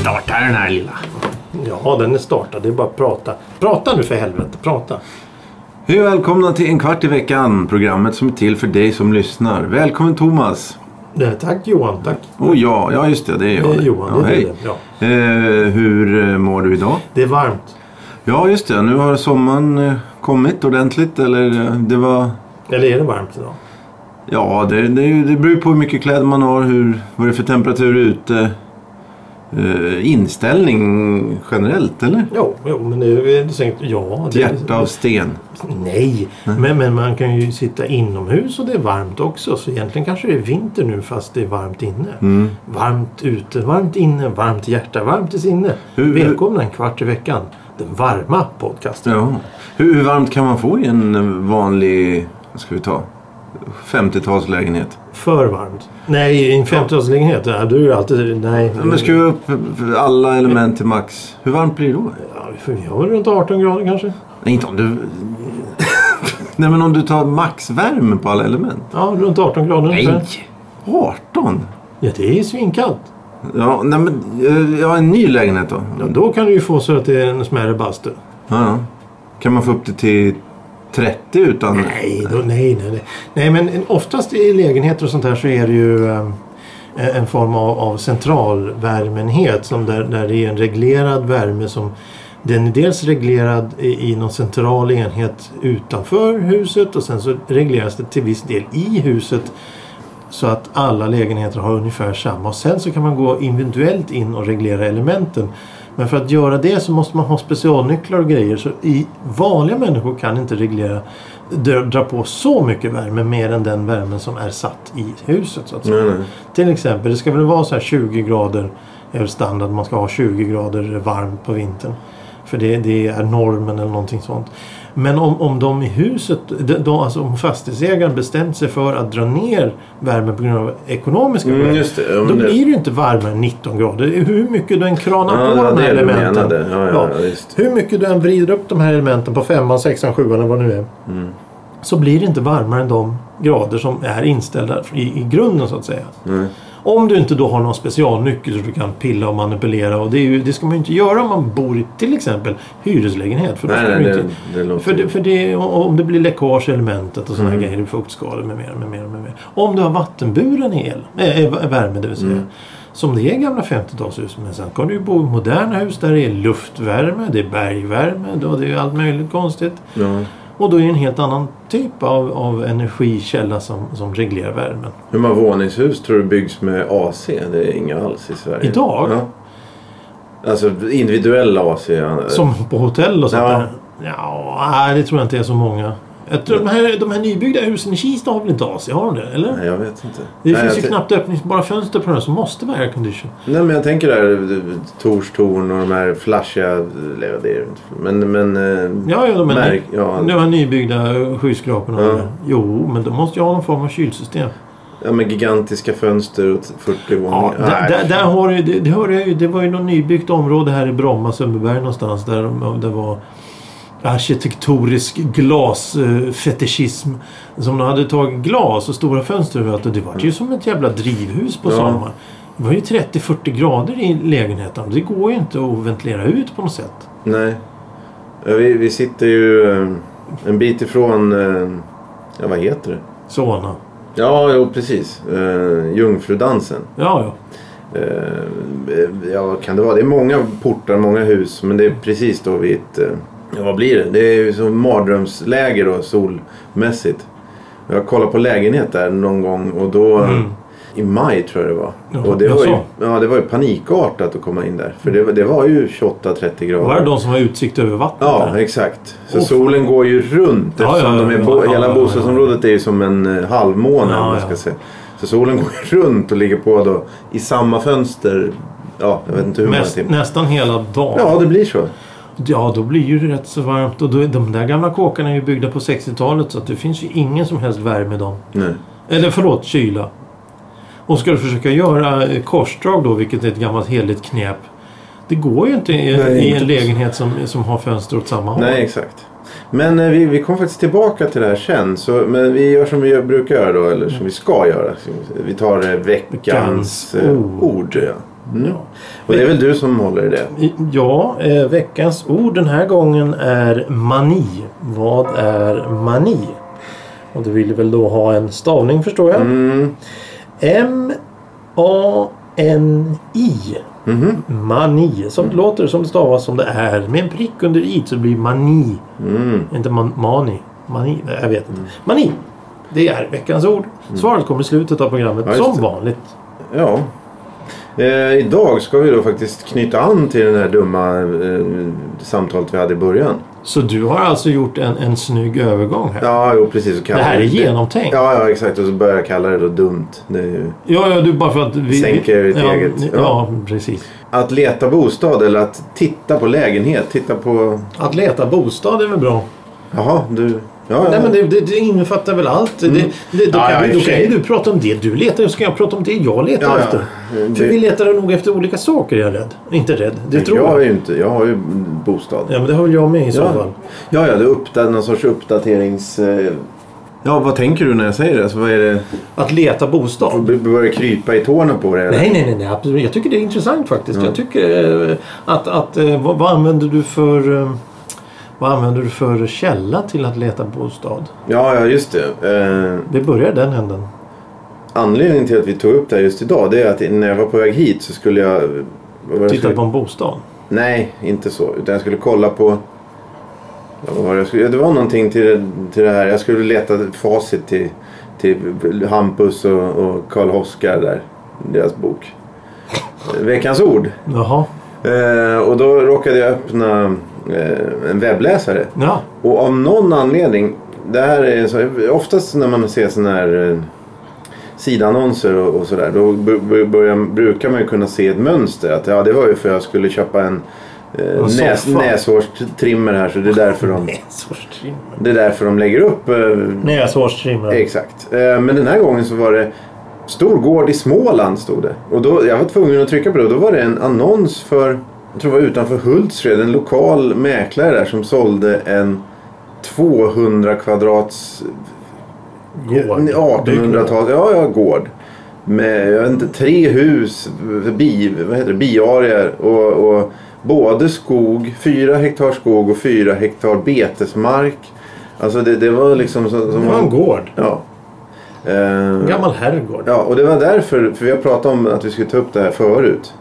Starta den här lilla. Ja, den är startad. Det är bara att prata. Prata nu för helvete. Prata. Hej och välkomna till En kvart i veckan. Programmet som är till för dig som lyssnar. Välkommen Thomas. Eh, Tack Johan. Tack. Och ja, ja just det, det är jag. Det är Johan. Ja, det är hej. det. Ja. Eh, hur eh, mår du idag? Det är varmt. Ja, just det. Nu har sommaren eh, kommit ordentligt. Eller det var... Eller är det varmt idag? Ja, det, det, det beror på hur mycket kläder man har. Hur, vad det är för temperatur ute. Eh, inställning generellt, eller? Jo, jo men det är säkert. Ja. Det, hjärta av sten. Nej, men, men man kan ju sitta inomhus och det är varmt också. Så egentligen kanske det är vinter nu fast det är varmt inne. Mm. Varmt ute, varmt inne, varmt hjärta, varmt i sinne. Hur- Välkomna en kvart i veckan. Den varma podcasten. Ja. Hur, hur varmt kan man få i en vanlig, vad ska vi ta, 50-talslägenhet? För varmt. Nej, i en 50-talslägenhet. Ja, du är ju alltid... Nej. Ja, Men skruva upp alla element till max. Hur varmt blir det då? Ja, vi har väl runt 18 grader kanske. Nej, inte om du... Nej, men om du tar maxvärme på alla element. Ja, runt 18 grader ungefär. 18? Ja, det är svinkallt. Ja, nej men... eh, Ja, en ny lägenhet då? Ja, då kan du ju få så att det är en smärre bastu. Ja, ja. Kan man få upp det till 30 utan... Nej, då, nej, nej, nej. Nej, men oftast i lägenheter och sånt här så är det ju eh, en form av, av centralvärmenhet som där, där det är en reglerad värme som den är dels reglerad i, i någon central enhet utanför huset och sen så regleras det till viss del i huset så att alla lägenheter har ungefär samma. Och sen så kan man gå individuellt in och reglera elementen. Men för att göra det så måste man ha specialnycklar och grejer. Så i vanliga människor kan inte reglera dra, på så mycket värme mer än den värmen som är satt i huset. Så att säga. Nej. Till exempel, det ska väl vara så här 20 grader är standard. Man ska ha 20 grader varmt på vintern. För det, det är normen eller någonting sånt. Men om, om de i huset, de, alltså om fastighetsägaren bestämt sig för att dra ner värmen på grund av ekonomiska Mm, det. Men Då det- blir det ju inte varmare än 19 grader. Hur mycket du än kranar Ja, på ja, de här elementen. Ja, ja. Hur mycket du än vrider upp de här elementen på femman, sexan, sjuan eller vad det nu är. Mm. Så blir det inte varmare än de grader som är inställda i, i grunden så att säga. Nej. Om du inte då har någon specialnyckel så du kan pilla och manipulera. Och det, ju, det ska man ju inte göra om man bor i till exempel hyreslägenhet. För Nej, nej, det, inte, det låter... för, det, för det, om det blir läckage i elementet och sådana Mm. grejer, fuktskador med mera, med mera, med mera. Om du har vattenburen el, äh, värme det vill säga. Mm. Som det är i gamla 50-talshus. Men sen kan du ju bo i moderna hus där det är luftvärme, det är bergvärme, då det är allt möjligt konstigt. Ja. Och då är det en helt annan typ av, av energikälla som, som reglerar värmen. Hur många våningshus tror du byggs med AC? Det är inga alls i Sverige. Idag? Ja. Alltså individuell AC. Som på hotell och sånt Ja. där? Ja, nej, det tror jag inte är så många. Jag tror de, här, de här nybyggda husen i Kista har väl inte AC? Har de det? Eller? Nej, jag vet inte. Det nej, finns ju knappt öppningsbara fönster på den som måste vara aircondition. Nej, men jag tänker där Torstorn och de här flashiga... eller Det är det inte. Men... men eh, Ja, ja, de här, Märk- ja. de här nybyggda skyskraporna. Ja. Jo, men de måste ju ha någon form av kylsystem. ja, med gigantiska fönster och 40 våningar. Ja, där, Nej. där, där har du, det, det, hörde jag ju, det var ju något nybyggt område här i Bromma, Sundbyberg någonstans. Där de- det var arkitektorisk glasfetischism. Som de hade tagit glas och stora fönster överallt. Och det var ju som ett jävla drivhus på Ja. sommaren. Det var ju 30-40 grader i lägenheten. Det går ju inte att ventilera ut på något sätt. Nej. Vi, vi sitter ju eh, en bit ifrån... eh, Ja, vad heter det? Såna. Ja, jo precis. Uh, Jungfrudansen. Ja, ja. Eh, ja, kan det vara? Det är många portar, många hus. Men det är precis då vid ett... eh, ja, vad blir det? Det är ju som mardrömsläge då, solmässigt. Jag kollade på lägenhet där någon gång och då... Mm. I maj tror jag det var. Ja, och det var, ju, ja, det var ju panikartat att komma in där. För det, var- det var ju 28-30 grader. Var det de som har utsikt över vattnet? Ja, där? exakt. Så Åh, solen går ju runt Ja, eftersom ja, de är ja, hela bostadsområdet är ju som en eh, halvmåne. Ja, man ja. ska säga. Så solen går runt och ligger på då i samma fönster. Ja, jag vet inte hur många timmar. nästan hela dagen. Ja, det blir så. Ja, då blir ju det rätt så varmt. Och då, de där gamla kåkarna är ju byggda på 60-talet så att det finns ju ingen som helst värme i dem. Nej. Eller förlåt, kyla. Och ska du försöka göra eh, korsdrag då, vilket är ett gammalt heligt knep. Det går ju inte i, Nej, i en lägenhet som, som har fönster åt samma håll. Nej, exakt. Men eh, vi, vi kommer faktiskt tillbaka till det här sen. Så, men vi gör som vi gör- brukar göra då, eller som vi ska göra. Vi tar eh, veckans eh, ord. ja. Mm. Ja. Och det är väl du som håller i det? Ja, eh, veckans ord den här gången är mani. Vad är mani? Och du vill väl då ha en stavning förstår jag. Mm. M-A-N-I. Mhm. Mani. Som det låter, som det stavas, som det är. Med en prick under i så blir mani. Mm. Inte man, mani. Mani. Jag vet inte. Mani. Det är veckans ord. Svaret kommer i slutet av programmet. Ja, som vanligt. Ja. Eh, idag ska vi då faktiskt knyta an till den här dumma eh, samtalet vi hade i början. Så du har alltså gjort en, en snygg övergång här. Ja, jo precis. Det här är genomtänkt. Ja, ja, exakt. Och så börjar jag kalla det då dumt. Det ju... Ja, ja, du bara för att vi... Sänker ditt ja, eget. Ja, Ja. precis. Att leta bostad eller att titta på lägenhet. Titta på... Att leta bostad är väl bra? Jaha, du... Ja, ja. Nej, men det, det, det innefattar väl allt. Det, det, då, Ja, ja, kan, vi- och då kan ju du prata om det du letar så kan jag prata om det jag letar Ja, ja. efter. Det- För vi letar nog efter olika saker, är jag rädd. Inte rädd, det tror jag jag. har ju inte... Jag har ju bostad. Ja, men det har väl jag med i så Ja. fall. Ja, ja. Det är uppda- någon sorts uppdaterings... eh, Ja, vad tänker du när jag säger det? Alltså, vad är det? Att leta bostad. B- Börjar krypa i tårna på det? eller? Nej, nej, nej, nej absolut. Jag tycker det är intressant faktiskt. Ja. Jag tycker eh, att... att eh, vad, vad använder du för... Vad använder du för källa till att leta bostad? Ja, ja, just det. Eh, Vi börjar den änden. anledningen till att vi tog upp det här just idag det är att när jag var på väg hit så skulle jag... Titta skulle, på en bostad. Nej, inte så. Utan jag skulle kolla på... Ja, skulle, det var någonting till, det- till det här. Jag skulle leta facit till, till Hampus och, och Karl Hoskar där. Deras bok. Veckans ord. Jaha. Eh, och då råkade jag öppna en webbläsare. Ja. Och av någon anledning, det här är så, oftast när man ser sådana här eh, sidannonser och, och sådär. Då börjar, brukar man ju kunna se ett mönster. Att ja, det var ju för att jag skulle köpa en eh, näs, näshårstrimmer här. Så det är därför de, det är därför de lägger upp. Eh, Näshårstrimmer. exakt. Eh, men den här gången så var det Stor gård i Småland stod det. Och då, jag var tvungen att trycka på det. Och då var det en annons för, jag tror det var utanför Hultsfred, en lokal mäklare där som sålde en 200 kvadrats Gård. 1800-tal, ja, ja, gård. Med jag vet inte, tre hus, bi, vad heter det, biarier och, och både skog, fyra hektar skog och fyra hektar betesmark. Alltså det, det var liksom som... som Det var en gård. Ja. Eh, En gammal herrgård. Ja, och det var därför, för vi har pratat om att vi skulle ta upp det här förut.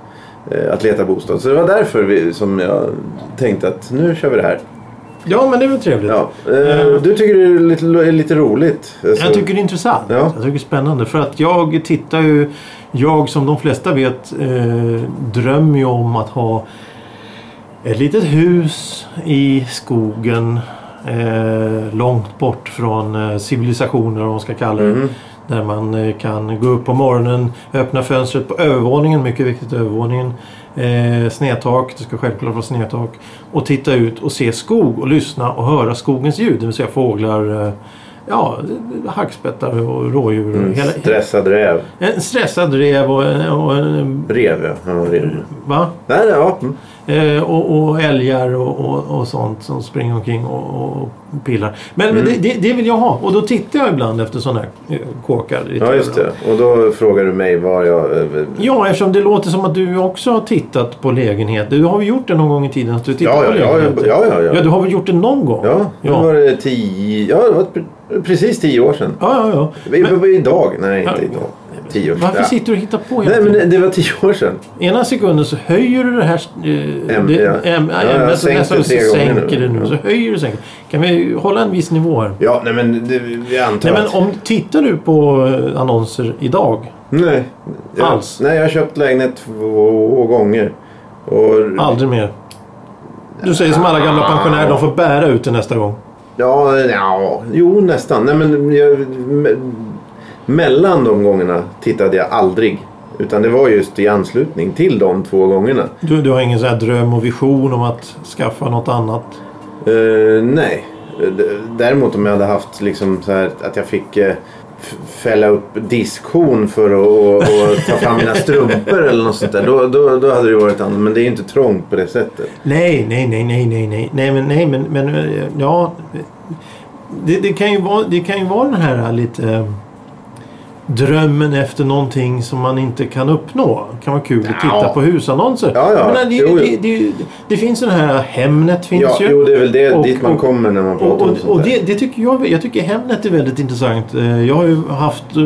Eh, Att leta bostad. Så det var därför vi, som jag tänkte att nu kör vi det här. Ja, men det är väl trevligt. Ja. Eh, Du tycker det är lite, lite roligt? Alltså, Jag tycker det är intressant. Ja. Jag tycker det är spännande. För att jag tittar ju... Jag som de flesta vet eh, drömmer ju om att ha ett litet hus i skogen. Eh, långt bort från eh, civilisationen eller vad man ska kalla det. Mhm. Där man eh, kan gå upp på morgonen, öppna fönstret på övervåningen, mycket viktigt övervåningen. Eh, snedtak, det ska självklart vara snedtak. Och titta ut och se skog och lyssna och höra skogens ljud. Det vill säga fåglar, eh, ja, hackspettar och rådjur. Mm, hela, stressad räv. en stressad rev och en... Och en Rev ja. ja rev. va? Nej, nej, ja. Mm. Eh, och, och älgar och, och, och sånt som springer omkring och, och pillar. Men, men det, det, vill jag ha. Och då tittar jag ibland efter sådana här eh, kåkar. ja, just det. Och då frågar du mig var jag... eh, Ja, eftersom det låter som att du också har tittat på lägenheter. Du har väl gjort det någon gång i tiden? Att du tittat Ja, på ja, ja, lägenheter? ja, ja, ja. Ja, du har väl gjort det någon gång? Ja, Ja. var det tio... Ja, det var pre- precis tio år sedan. Ja, ja, ja. Vi Men, idag. Nej, inte idag. Tio år sedan. varför Ja. sitter du och hittar på hela Nej, men det, det var tio år sedan. Ena sekunden så höjer du det här eh, Äm- det, ja. äm- Ja, och sänkt nästa det så sänker det nu. Ja. Så höjer du sänker. Kan vi hålla en viss nivå här? Ja, nej men det, jag antar Nej, men om tittar du på eh, annonser idag? Nej. Jag, Alls? Nej, jag har köpt lägenhet två gånger. Och... Aldrig mer? Du säger som alla gamla pensionärer, de får bära ut det nästa gång. Ja, ja, jo nästan. Nej, men jag, mellan de gångerna tittade jag aldrig. Utan det var just i anslutning till de två gångerna. Du, du har ingen här dröm och vision om att skaffa något annat? Eh, nej. Däremot om jag hade haft liksom så här att jag fick... f- fälla upp diskhon för att och, och ta fram mina strumpor eller något sånt där. Då, då, då hade det varit annat. Men det är inte trångt på det sättet. Nej, nej, nej, nej, nej, nej, nej, men, nej, men, men eh, ja. Det, det, kan ju vara, det kan ju vara den här lite drömmen efter någonting som man inte kan uppnå. Det kan vara kul att titta Ja. på husannonser. Ja, ja. Menar, det, Jo, det, det, det finns den här Hemnet finns Ja, ju. jo, det är väl det, Och- dit man kommer när man pratar Och, om och, sånt och det, det tycker jag, jag tycker Hemnet är väldigt intressant. Eh, Jag har ju haft eh,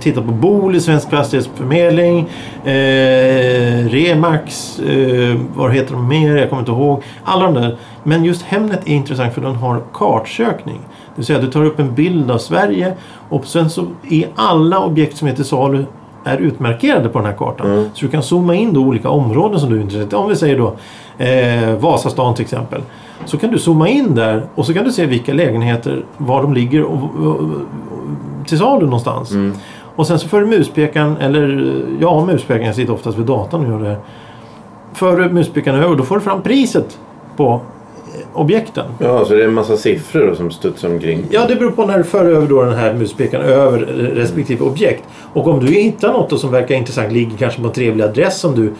tittat på Booli, Svensk Fastighetsförmedling, eh, Remax, eh, vad heter de mer? Jag kommer inte ihåg. Alla de där. Men just Hemnet är intressant för den har kartsökning. Det vill säga du tar upp en bild av Sverige och sen så är alla objekt som är till salu är utmarkerade på den här kartan. Mm. Så du kan zooma in då olika områden som du är intresserad av. Om vi säger då eh, Vasastan till exempel. Så kan du zooma in där och så kan du se vilka lägenheter, var de ligger och, och, och, till salu någonstans. Mm. Och sen så för du muspekaren, eller ja muspekaren, jag sitter oftast vid datorn och gör det här. För du muspekaren över och då får du fram priset på objekten. Ja, så det är en massa siffror som studsar omkring. Ja, det beror på när du för över då den här muspekaren över respektive objekt. Och om du hittar något som verkar intressant, ligger kanske på en trevlig adress som du...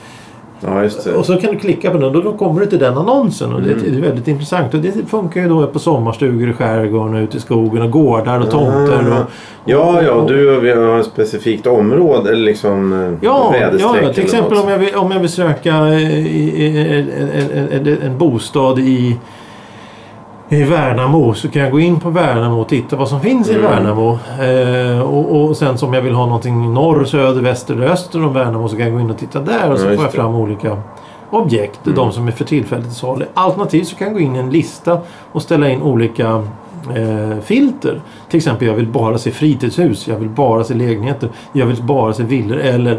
Ja. Och så kan du klicka på den och då kommer du till den annonsen. Och det, Mm. det är väldigt intressant. Och det funkar ju då på sommarstugor i skärgården och ute i skogen och gårdar och tomter. Ah. Och, Ja, ja, du och vi har ett specifikt område eller liksom eh, Ja, väderstreck ja, till exempel om jag, vill, om jag vill söka eh, en, en, en, en bostad i, i Värnamo så kan jag gå in på Värnamo och titta vad som finns i Mm. Värnamo. Eh, och, och sen som jag vill ha någonting norr, söder, väster eller öster om Värnamo så kan jag gå in och titta där och så Ja, får jag det. fram olika objekt. Mm. De som är för tillfället till salu. Alternativt så kan jag gå in i en lista och ställa in olika eh, filter. Till exempel jag vill bara se fritidshus, jag vill bara se lägenheter, jag vill bara se villor eller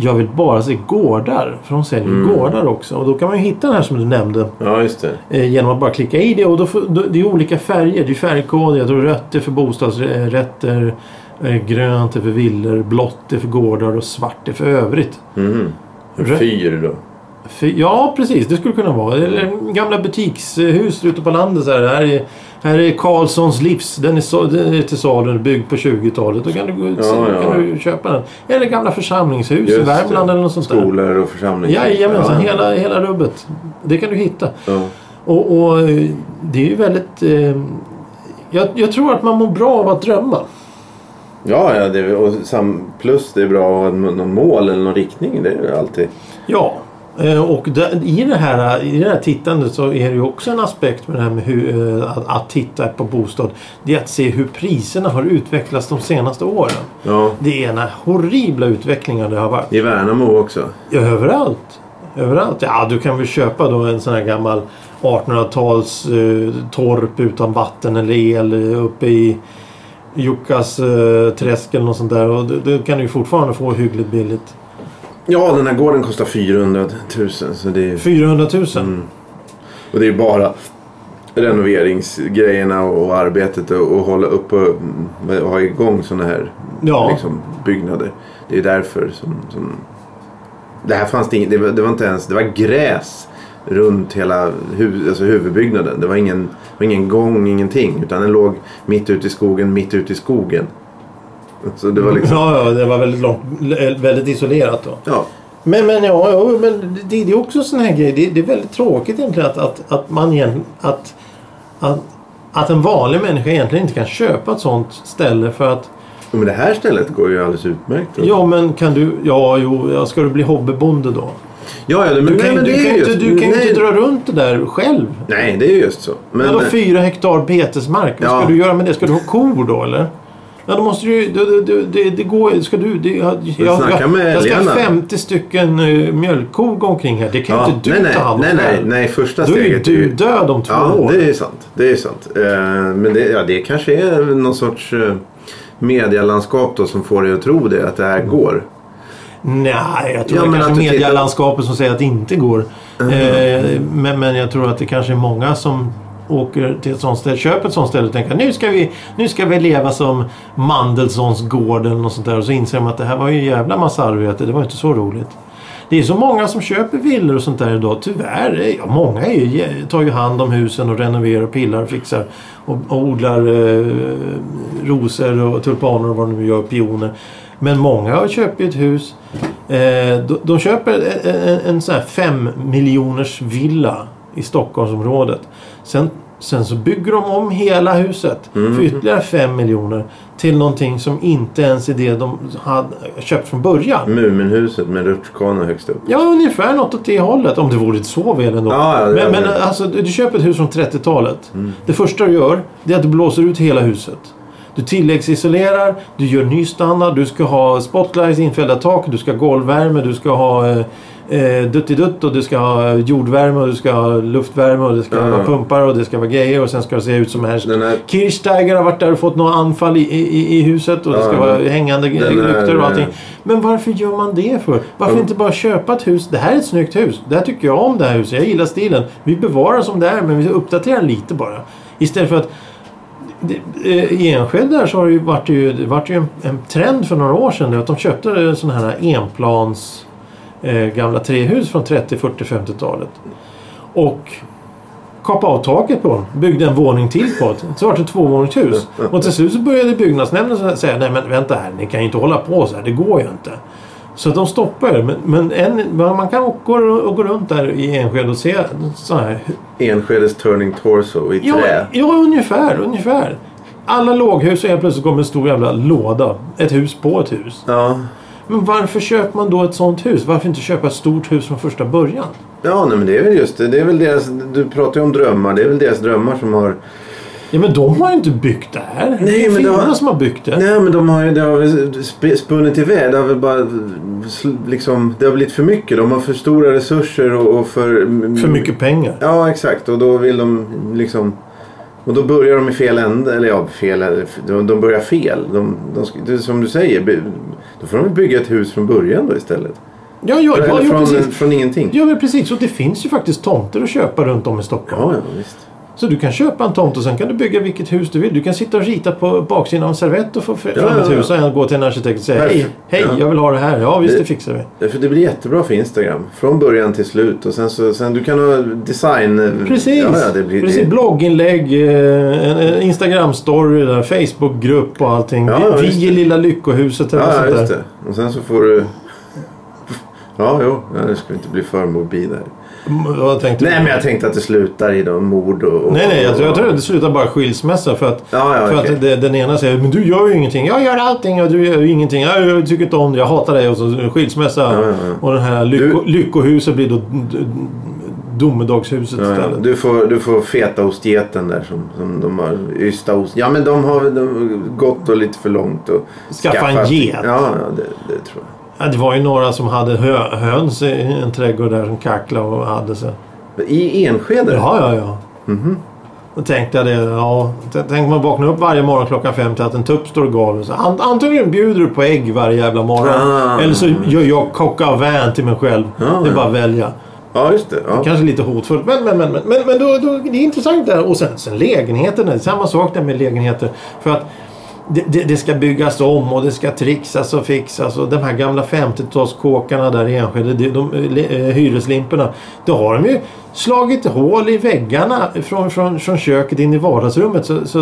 jag vill bara se gårdar. För de säljer Mm. gårdar också. Och då kan man ju hitta den här som du nämnde. Ja, just det. Eh, genom att bara klicka i det. Och då får, då, det är olika färger. Det är färgkod. Jag tror rött är för bostadsrätter. Eh, grönt är för villor. Blått är för gårdar. Och svart är för övrigt. Rö- fyr då. För, ja, precis. Det skulle kunna vara. Eller gamla butikshus ute på landet. Så här. Här, är, här är Karlssons livs. Den är, den är till salu. Byggd på 20-talet. Då kan du, gå ut, Ja, ja. kan du köpa den. Eller gamla församlingshus i Just Värmland det. eller något sånt där. Skolor och församlingar. Jajamensan, Ja. hela, hela rubbet. Det kan du hitta. Ja. Och, och eh, det är ju väldigt... Eh, jag, jag tror att man mår bra av att drömma. Ja, ja det, och sam, plus det är bra att ha någon mål eller någon riktning. Det är ju alltid. Ja. Eh, och där, i, det här, i det här tittandet så är det ju också en aspekt med det här med hur, eh, att, att titta på bostad. Det är att se hur priserna har utvecklats de senaste åren. Ja, Det är ena horribla utvecklingar det har varit. i Värnamo också. Ja, överallt. Överallt. Ja, du kan väl köpa då en sån här gammal 1800-tals eh, torp utan vatten eller el eh, uppe i Jukkas eh, träsk eller något sånt där. Och det, det kan du ju fortfarande få hyggligt billigt. Ja, den här gården kostar 400 000. Så det är, 400 000. Mm. och det är bara renoveringsgrejerna och arbetet och, och hålla upp och, och ha igång sådana här Ja. liksom, byggnader. Det är därför som, som... Det här fanns det inget, det var, det var inte ens, det var gräs runt hela hu, alltså huvudbyggnaden. Det var ingen, var ingen gång, ingenting. Utan den låg mitt ute i skogen, mitt ute i skogen. Så det var liksom... Ja, ja, det var väldigt, långt, väldigt isolerat då. Ja. Men, men ja, ja men det, det är också sån här grej. Det, det är väldigt tråkigt egentligen att, att, att man igen, att, att, att en vanlig människa egentligen inte kan köpa ett sånt ställe för att Men det här stället går ju alldeles utmärkt. Ja men kan du, ja jo, ja, ska du bli hobbybonde då? ja, ja men, Du nej, kan, men du kan, just... inte, du kan ju nej, inte dra runt det där själv. Nej, det är ju just så. Men, Men, då fyra hektar betesmark, vad ska Ja. du göra med det? Ska du ha kor då eller? Ja då måste du det, det, det, det går ska du, det, jag, jag, jag, jag ska ha Lena. 50 stycken uh, mjölkkor gå omkring här. Det kan ja, inte du nej, nej, ta hand om nej, nej, nej, första Då är ju steget du död om två Ja, år. det är sant. Det är sant. Eh, men det, ja, det kanske är någon sorts eh, medialandskap då som får dig att tro det, att det här går. Nej, jag tror Ja, det men kanske du tittar- medielandskapet som säger att det inte går. Eh, men, men jag tror att det kanske är många som åker till ett sånt ställe, köper ett sånt ställe och tänker nu ska vi, nu ska vi leva som Mandelssons gård eller något sånt där. Och så inser de att det här var ju en jävla massa arbete. Det var inte så roligt. Det är så många som köper villor och sånt där idag. Tyvärr. Eh, ja, många är ju, tar ju hand om husen och renoverar och pillar och fixar. Och, och odlar eh, rosor och tulpaner och vad de nu gör, pioner. Men många köper ju ett hus. Eh, de, de köper en, en, en sån här fem miljoners villa i Stockholmsområdet. Sen, sen så bygger de om hela huset för ytterligare fem miljoner till någonting som inte ens är det de hade köpt från början. Muminhuset med rutschkana högst upp. Ja, ungefär något åt det hållet. Om det vore så väl ändå. Ja, ja, men men alltså, du köper ett hus från 30-talet. Det första du gör det är att du blåser ut hela huset. Du tilläggsisolerar, du gör ny standard, du ska ha spotlights, infällda tak, du ska ha golvvärme, du ska ha eh, eh, duttidutt och du ska ha jordvärme och du ska ha luftvärme och det ska vara pumpar och det ska vara grejer och sen ska det se ut som här. Den här- Kirchsteiger har varit där och fått några anfall i, i, i huset och det ska vara hängande här- lyktor och allting. Men varför gör man det för? Varför Ja. inte bara köpa ett hus? Det här är ett snyggt hus. Det här tycker jag om det här huset. Jag gillar stilen. Vi bevarar som det är men vi uppdaterar lite bara. Istället för att eh, I Enskede där så har det ju varit, ju, varit ju en, en trend för några år sedan. Att de köpte sådana här enplans eh, gamla trähus från 30, 40, 50-talet. Och kapade av taket på dem. Byggde en våning till på det. Så var det ett tvåvåningshus. Och till slut så började byggnadsnämnden säga nej men vänta här, ni kan ju inte hålla på så här. Det går ju inte. Så de stoppar det. Men, men en, man kan gå, och gå runt där i Enskede och se sådana här Enskedes Turning Torso i Ja, trä. ja ungefär, ungefär. Alla låghus och helt plötsligt kommer en stor jävla låda. Ett hus på ett hus. Ja, Men varför köper man då ett sånt hus? Varför inte köpa ett stort hus från första början? ja nej, men det är väl just det. Det är väl deras, du pratar ju om drömmar. Det är väl deras drömmar som har... Ja men de har ju inte byggt det här. Nej, det är men det har- som har byggt det. Nej men de har ju, det har väl sp- spunnit iväg. Det har väl bara liksom, det har blivit för mycket. De har för stora resurser och, och för... För mycket pengar. Ja exakt och då vill de liksom... Och då börjar de i fel ände. Eller ja, fel. De, de börjar fel. De, de, ska- det är som du säger. Då får de bygga ett hus från början då istället. Ja, ja, ja, eller ja, från, precis. från ingenting. Ja, men precis. Och det finns ju faktiskt tomter att köpa runt om i Stockholm. Ja, ja visst. Så du kan köpa en tomt och sen kan du bygga vilket hus du vill. Du kan sitta och rita på baksidan av en servett och få fram ja, ett ja. hus och gå till en arkitekt och säga hej, hej, Ja. jag vill ha det här. Ja, visst Det- det fixar vi. Därför det blir jättebra för Instagram. Från början till slut. Och sen så sen du kan ha design... Precis. Det blir, Precis. det, Blogginlägg, eh, en, Instagram-story, Facebookgrupp och allting. Vi i. Lilla Lyckohuset eller ja, sånt just där. det. Och sen så får du... Ja, jo. Ja, det ska inte bli för morbid här. Mm, Vad tänkte du? Nej, men jag tänkte att det slutar i då mord och... och Nej, nej, jag, tror- jag tror och- det slutar bara skilsmässa för att, Ja, ja, för okej. att det, den ena säger men du gör ju ingenting. Jag gör allting och du gör ju ingenting. Jag, jag tycker inte om det. Jag hatar dig. Och så skilsmässa. Ja. Och det här lycko, lyckohuset blir då domedagshuset istället. Du, får, du får fetaostgeten där som, som de har. Ystaost. Ja men de har, de har gått och lite för långt. Och Skaffa en get. Ja, ja det, det tror jag. Ja, det var ju några som hade hö, höns i en trädgård där som kacklade och hade sig. I Enskede? Ja, ja, ja. Mhm. Då tänkte jag det. Ja, tänk man vaknar upp varje morgon klockan fem till att en tupp står. Så an- antingen bjuder du på ägg varje jävla morgon. Ah. Eller så gör jag au vin till mig själv. Ja, det är bara att välja. Ja, just det. Ja. Kanske lite hotfullt. Men, men, men, men, men, men då, då, det är intressant där. Och sen, sen lägenheterna. Det är samma sak där med lägenheter. För att det, det, det ska byggas om och det ska trixas och fixas. Och de här gamla 50-talskåkarna där i Enskede, de, de, eh, hyreslimporna. Då har de ju slagit hål i väggarna från, från, från köket in i vardagsrummet. Så, så,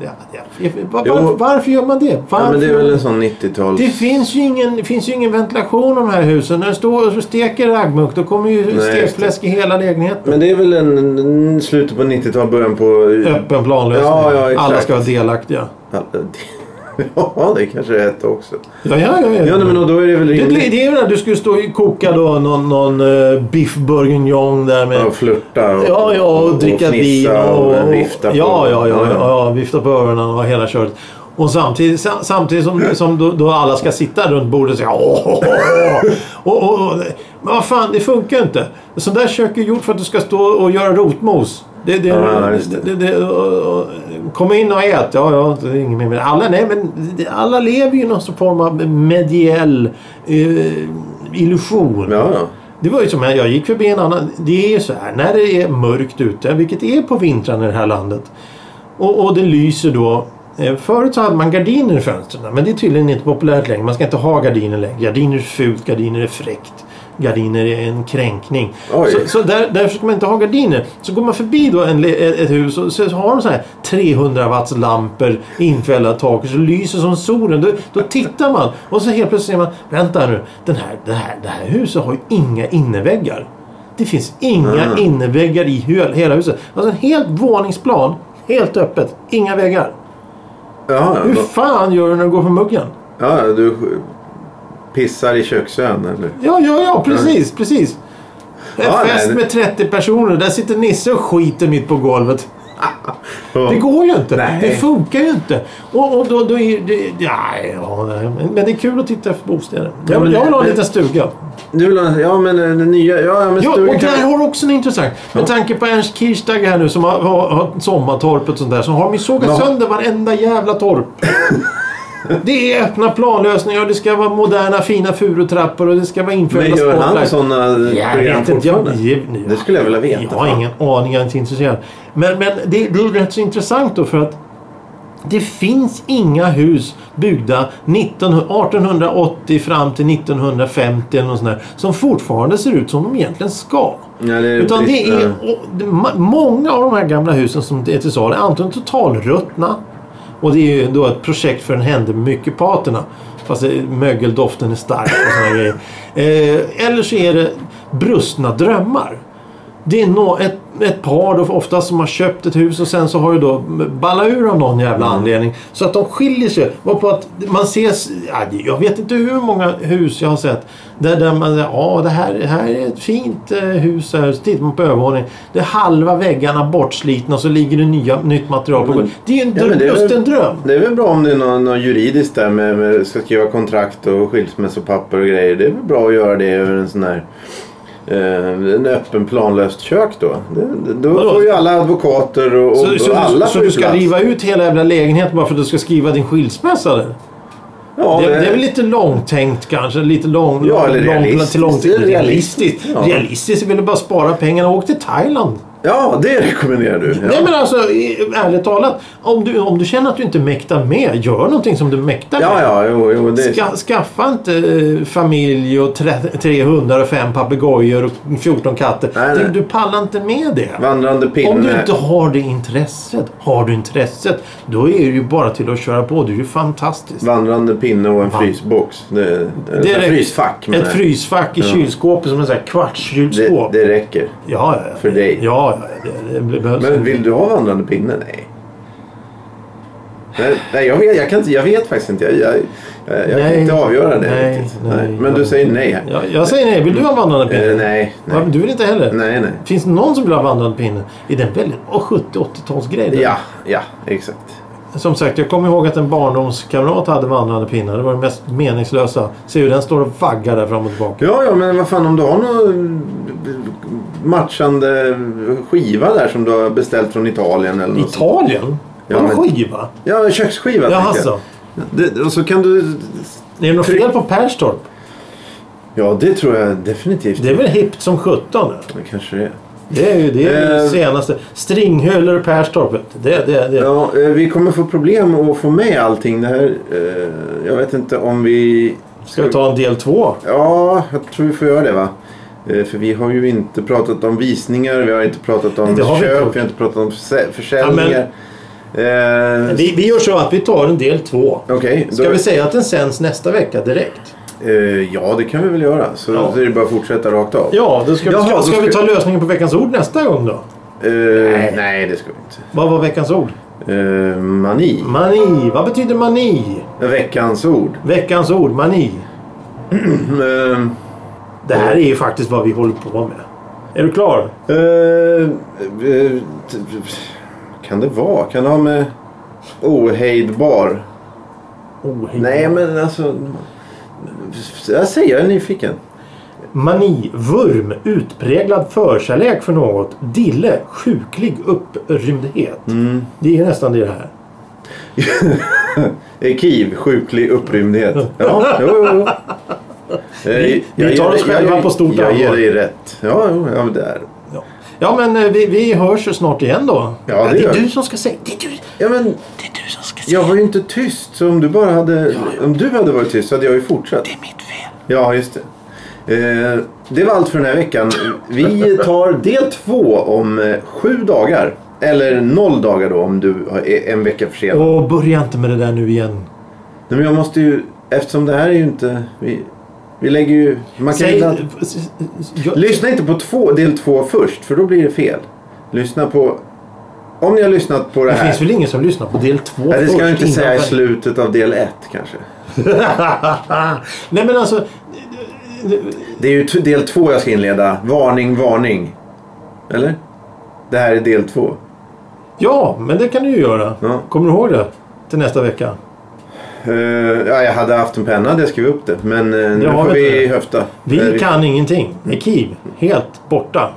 ja, ja, var, var, varför gör man det? Varför? ja, men det är väl en sån 90-tals... Det finns ju ingen, det finns ju ingen ventilation i de här husen. När det står och steker raggmunk då kommer ju stekfläsk i hela lägenheten. Men det är väl en, en slutet på 90-tal, början på... Öppen planlösning. Ja, ja. Alla ska vara delaktiga. Ja, det kanske är ett också. Ja, ja, ja. ja. Ja, men då är det väl det, rimligt det är väl att du skulle stå och koka då någon, någon uh, biff bourguignon där med... att flirta och, Ja, ja, och dricka vin fnissa och, och, vifta på. ja, ja, ja, ja, ja, vifta på öronen och hela köret. Och samtidigt, sam- samtidigt som, som då, då alla ska sitta runt bordet och säga åh, åh, åh, och, och, och, Men vad fan, det funkar inte. Sånt där kök är gjort för att du ska stå och göra rotmos. Det, det, Ja, det. det, det, och, kom in och ät. Ja, ja, det är inget mer det. Alla, nej, men det- alla lever ju i någon form av mediell eh, illusion. Ja, ja. Det var ju som här, jag gick förbi en annan. Det är ju så här, när det är mörkt ute, vilket är på vintrarna i det här landet. Och, och det lyser då. Eh, Förut så hade man gardiner i fönstren. Men det är tydligen inte populärt längre. Man ska inte ha gardiner längre. Gardiner är fult, gardiner är fräckt. gardiner är en kränkning. Oj. Så, så där, därför ska man inte ha gardiner. Så går man förbi då en, ett ett hus och så har de så här 300 watts lampor infällda i taket så lyser som solen. Då, då tittar man och så helt plötsligt ser man Vänta nu, den här, det, här, det här huset har ju inga inneväggar. Det finns inga Mm. inneväggar i hela huset. Alltså en helt våningsplan. Helt öppet. Inga väggar. Ja, Hur då, fan gör du när du går på muggen? ja, du pissar i köksön eller? Ja, ja, ja, precis, precis. En Ja, fest nej, med 30 personer. Där sitter Nisse och skiter mitt på golvet. Ja. Det går ju inte. Nej. Det funkar ju inte. Och, och då, då är det... Ja, ja, nej, men, det är kul att titta efter bostäder. Jag, men jag vill ha en liten stuga. Du vill ha, ja men eh, den nya, ja men Ja, stugan och där har du också en intressant. Med tanke på Ernst Kirchsteiger här nu som har, har, har sommartorp och sånt där. Så har de ju sågat har- sönder varenda jävla torp. Det är öppna planlösningar och det ska vara moderna fina furutrappor och det ska vara infällda Men gör han sådana Jag program vet inte. Jag, fortfarande? Det skulle jag vilja veta. Jag har ingen aning. Jag är inte intresserad. Men, men det, det är rätt så intressant då för att det finns inga hus byggda 19, 1880 fram till 1950 eller något sånt där, som fortfarande ser ut som de egentligen ska. Ja, det Utan det är, och det- många av de här gamla husen som är till salu är antingen totalruttna och det är ju då ett projekt för en hände mycket paterna. Fast mögeldoften är stark och såna grejer. Eh, eller så är det brustna drömmar. Det är nå ett, ett par då oftast som har köpt ett hus och sen så har ju då ballat ur av någon jävla anledning. Så att de skiljer sig. Och på att man ja, jag vet inte hur många hus jag har sett. Där, där man säger ja det här, det här är ett fint eh, hus här. Så tittar man på övervåningen. Det är halva väggarna bortslitna så ligger det nya, nytt material på men- golvet. Det är ju en, Ja, dröm, men det är just en dröm. Det är väl bra om det är något, något juridiskt där med, med ska skriva kontrakt och skilsmässopapper och grejer. Det är väl bra att göra det över en sån här eh, en öppen planlöst kök då. Det, det, då Vadå? får ju alla advokater och, och, Så, så, alla så får du ska plats. riva ut hela jävla lägenheten bara för att du ska skriva din skilsmässa? Eller? Ja, Det, det är väl lite långtänkt kanske. Lite lång, Ja, eller lång, realistiskt. Till långt, Det är realistiskt. Ja. Realistiskt. Jag ville bara spara pengarna och åka till Thailand. Ja, det rekommenderar du. Ja. Nej men alltså ärligt talat. Om du, om du känner att du inte mäktar med. Gör någonting som du mäktar ja, med. ja, jo, jo, det Ska, skaffa inte eh, familj och tre, tre hundar och fem papegojor och 14 katter. Nej, nej. Du, pallar inte med det. Vandrande pinne. Om du inte har det intresset. Har du intresset. Då är det ju bara till att köra på. Det är ju fantastiskt. Vandrande pinne och en frysbox. Det, det, Det är ett frysfack. Ett frysfack i kylskåpet som en sån här det, kvartskylskåp. det räcker. Ja, ja, ja. För dig. Ja, ja det, det behövs. Men vill du ha vandrande pinne? Nej. Nej, nej jag, vet, jag, kan inte, jag vet faktiskt inte. Jag, jag, jag, jag kan Nej. inte avgöra det Nej, riktigt. nej. Men du säger nej här. Ja, jag säger nej. Vill du ha vandrande pinne? Eh, nej, nej. Du vill inte heller? Nej, nej. Finns det någon som vill ha vandrande pinne? Är det en väldigt oh, 70-80-talsgrej? det? Ja, ja, exakt. Som sagt, jag kommer ihåg att en barndomskamrat hade vandrande pinnar. Det var det mest meningslösa. Se hur den står och vaggar där fram och tillbaka. Ja, ja, men vad fan om du har någon matchande skiva där som du har beställt från Italien eller något. Italien? Ja, men- skiva? Ja, köksskiva. Jaha, tänker jag. så. Det, och så kan du... Är det något fel på Perstorp? Ja, det tror jag definitivt. Det är väl hippt som 17? Det kanske det är. Det är ju det, är det Eh. senaste. Stringhöler och Perstorp. Det, det, det. Ja, eh, vi kommer få problem att få med allting det här. Eh, Jag vet inte om vi... Ska vi ta en del två? Ja, jag tror vi får göra det va. För vi har ju inte pratat om visningar, vi har inte pratat om vi köp, inte vi har inte pratat om försäl- försäljningar. Eh, Vi, vi gör så att vi tar en del två. Okej, Ska då- vi säga att den sänds nästa vecka direkt? Eh, ja det kan vi väl göra. Så, Ja. så är det bara att fortsätta rakt av. Ja, då ska, Jaha, ska, då ska ska- vi ta lösningen på veckans ord nästa gång då? Eh, nej. det ska vi inte. Vad var veckans ord? Eh, mani. Mani. Vad betyder mani? Veckans ord. Veckans ord, mani. Eh, Det här är ju faktiskt vad vi håller på med. Är du klar? Eh, eh, kan det vara? Kan det ha med ohejdbar? Oh, hej. Nej men alltså. Jag säger jag är nyfiken. Mani, vurm, utpräglad förkärlek för något, dille, sjuklig upprymdhet. Mm. Det är nästan det här. Ekiv, sjuklig upprymdhet. Ja, jo, jo, jo. Eh, Vi- vi tar oss själva jag- på stort Jag ger allvar. dig rätt. Ja, jo, ja men det är Ja, ja men eh, vi, vi hörs snart igen då. Ja, det det gör är vi. du som ska säga. Det är du, Ja men det är du som ska. Jag var ju inte tyst. Så om du bara hade. Om du hade varit tyst så hade jag ju fortsatt. Det är mitt fel. Ja, just det. Eh, det var allt för den här veckan. Vi tar del två om eh, sju dagar. Eller noll dagar då om du är en vecka försenad. Åh, börja inte med det där nu igen. Nej, men jag måste ju, eftersom det här är ju inte... Vi, vi lägger ju... Man kan Säg, inte, jag, lyssna inte på två, del två först, för då blir det fel. Lyssna på... Om ni har lyssnat på det, det här... finns väl ingen som lyssnar på del två Nej, det ska jag inte säga i slutet av del ett kanske. Nej men alltså. Det är ju del två jag ska inleda. Varning, varning. Eller? Det här är del två. Ja, men det kan du ju göra. Ja. Kommer du ihåg det? Till nästa vecka. Eh, ja, jag hade haft en penna hade jag skrivit upp det. Men uh, nu får vi du. höfta. Vi Eh, kan ingenting. Arkiv. Helt borta.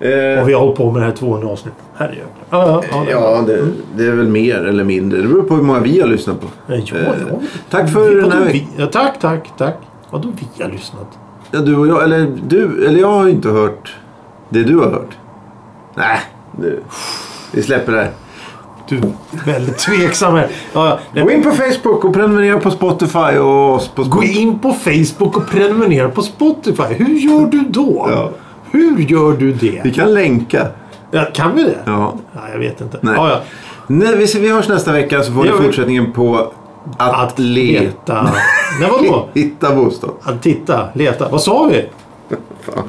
eh, Och vi har hållit på med det här 200 avsnitt. Herregud. Ja, ja, det- Ja, det, det är väl mer eller mindre. Det beror på hur många vi har lyssnat på. Ja, ja, Eh, ja. Tack för Vi- den här veckan. Ja, tack, tack, tack. Vadå vi har lyssnat? Ja, du och jag, eller du, eller jag har inte hört det du har hört. Nej, du. Vi släpper det här. Du är väldigt tveksam här. Ja, Gå in på Facebook och prenumerera på Spotify och oss på Gå Spotify. in på Facebook och prenumerera på Spotify. Hur gör du då? Ja. Hur gör du det? Vi kan länka. Ja, kan vi det? Ja. Ja, jag vet inte. Nej. Ja, ja. Nej, vi, vi hörs nästa vecka så får ni fortsättningen på att, Att leta. leta. Nej, vadå? Hitta bostad. Att titta, leta. Vad sa vi? Fan.